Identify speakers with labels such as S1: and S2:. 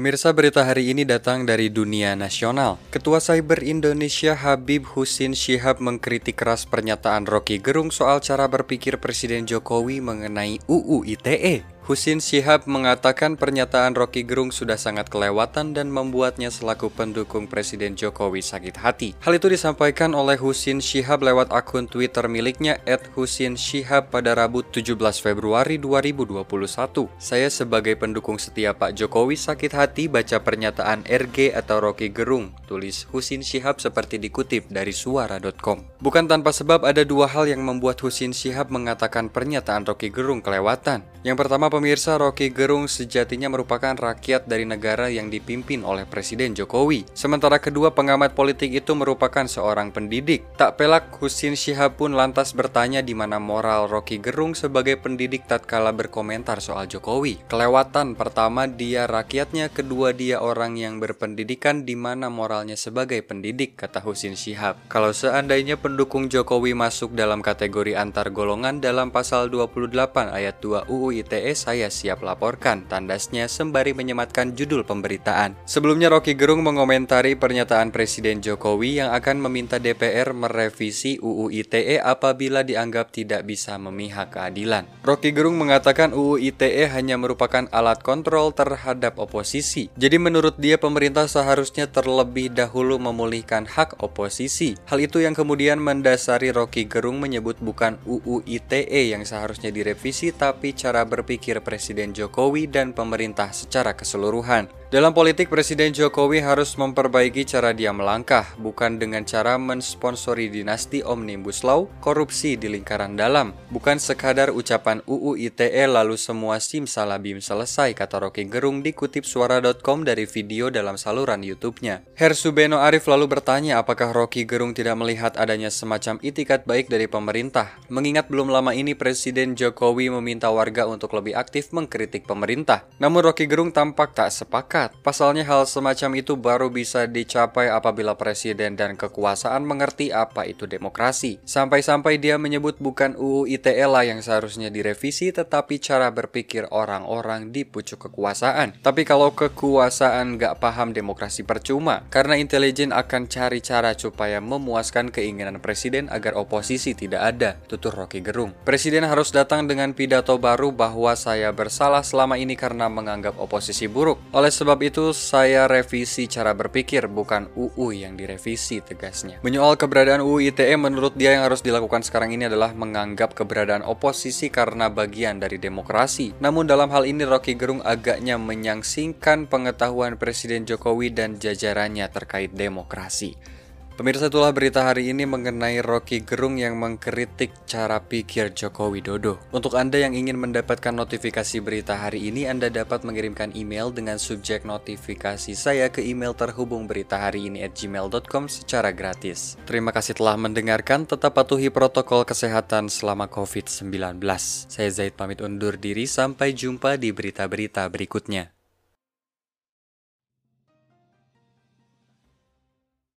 S1: Pemirsa berita hari ini datang dari dunia nasional. Ketua Cyber Indonesia Habib Husin Syihab mengkritik keras pernyataan Rocky Gerung soal cara berpikir Presiden Jokowi mengenai UU ITE. Husin Syihab mengatakan pernyataan Rocky Gerung sudah sangat kelewatan dan membuatnya selaku pendukung Presiden Jokowi sakit hati. Hal itu disampaikan oleh Husin Syihab lewat akun Twitter miliknya Husin Syihab pada Rabu 17 Februari 2021. Saya sebagai pendukung setia Pak Jokowi sakit hati baca pernyataan RG atau Rocky Gerung, tulis Husin Syihab seperti dikutip dari suara.com. Bukan tanpa sebab ada dua hal yang membuat Husin Syihab mengatakan pernyataan Rocky Gerung kelewatan. Yang pertama, pemirsa Rocky Gerung sejatinya merupakan rakyat dari negara yang dipimpin oleh Presiden Jokowi. Sementara kedua pengamat politik itu merupakan seorang pendidik. Tak pelak Husin Syihab pun lantas bertanya di mana moral Rocky Gerung sebagai pendidik tatkala berkomentar soal Jokowi. Kelewatan pertama dia rakyatnya, kedua dia orang yang berpendidikan di mana moralnya sebagai pendidik, kata Husin Syihab. Kalau seandainya pendukung Jokowi masuk dalam kategori antar golongan dalam pasal 28 ayat 2 UU ITE saya siap laporkan, tandasnya sembari menyematkan judul pemberitaan. Sebelumnya Rocky Gerung mengomentari pernyataan Presiden Jokowi yang akan meminta DPR merevisi UU ITE apabila dianggap tidak bisa memihak keadilan. Rocky Gerung mengatakan UU ITE hanya merupakan alat kontrol terhadap oposisi. Jadi menurut dia pemerintah seharusnya terlebih dahulu memulihkan hak oposisi. Hal itu yang kemudian mendasari Rocky Gerung menyebut bukan UU ITE yang seharusnya direvisi tapi cara berpikir Presiden Jokowi dan pemerintah secara keseluruhan. Dalam politik, Presiden Jokowi harus memperbaiki cara dia melangkah, bukan dengan cara mensponsori dinasti Omnibus Law, korupsi di lingkaran dalam. Bukan sekadar ucapan UU ITE lalu semua simsalabim selesai, kata Rocky Gerung dikutip suara.com dari video dalam saluran YouTube-nya. Hersubeno Arif lalu bertanya apakah Rocky Gerung tidak melihat adanya semacam itikat baik dari pemerintah. Mengingat belum lama ini Presiden Jokowi meminta warga untuk lebih aktif mengkritik pemerintah. Namun Rocky Gerung tampak tak sepakat Pasalnya hal semacam itu baru bisa dicapai apabila presiden dan kekuasaan mengerti apa itu demokrasi. Sampai-sampai dia menyebut bukan UU ITE lah yang seharusnya direvisi tetapi cara berpikir orang-orang di pucuk kekuasaan. Tapi kalau kekuasaan nggak paham demokrasi percuma, karena intelijen akan cari cara supaya memuaskan keinginan presiden agar oposisi tidak ada, tutur Rocky Gerung. Presiden harus datang dengan pidato baru bahwa saya bersalah selama ini karena menganggap oposisi buruk. Oleh sebab sebab itu saya revisi cara berpikir bukan UU yang direvisi tegasnya. Menyoal keberadaan UU ITE menurut dia yang harus dilakukan sekarang ini adalah menganggap keberadaan oposisi karena bagian dari demokrasi. Namun dalam hal ini Rocky Gerung agaknya menyangsingkan pengetahuan Presiden Jokowi dan jajarannya terkait demokrasi. Pemirsa itulah berita hari ini mengenai Rocky Gerung yang mengkritik cara pikir Joko Widodo. Untuk Anda yang ingin mendapatkan notifikasi berita hari ini, Anda dapat mengirimkan email dengan subjek notifikasi saya ke email terhubung berita hari ini at gmail.com secara gratis. Terima kasih telah mendengarkan, tetap patuhi protokol kesehatan selama COVID-19. Saya Zaid pamit undur diri, sampai jumpa di berita-berita berikutnya.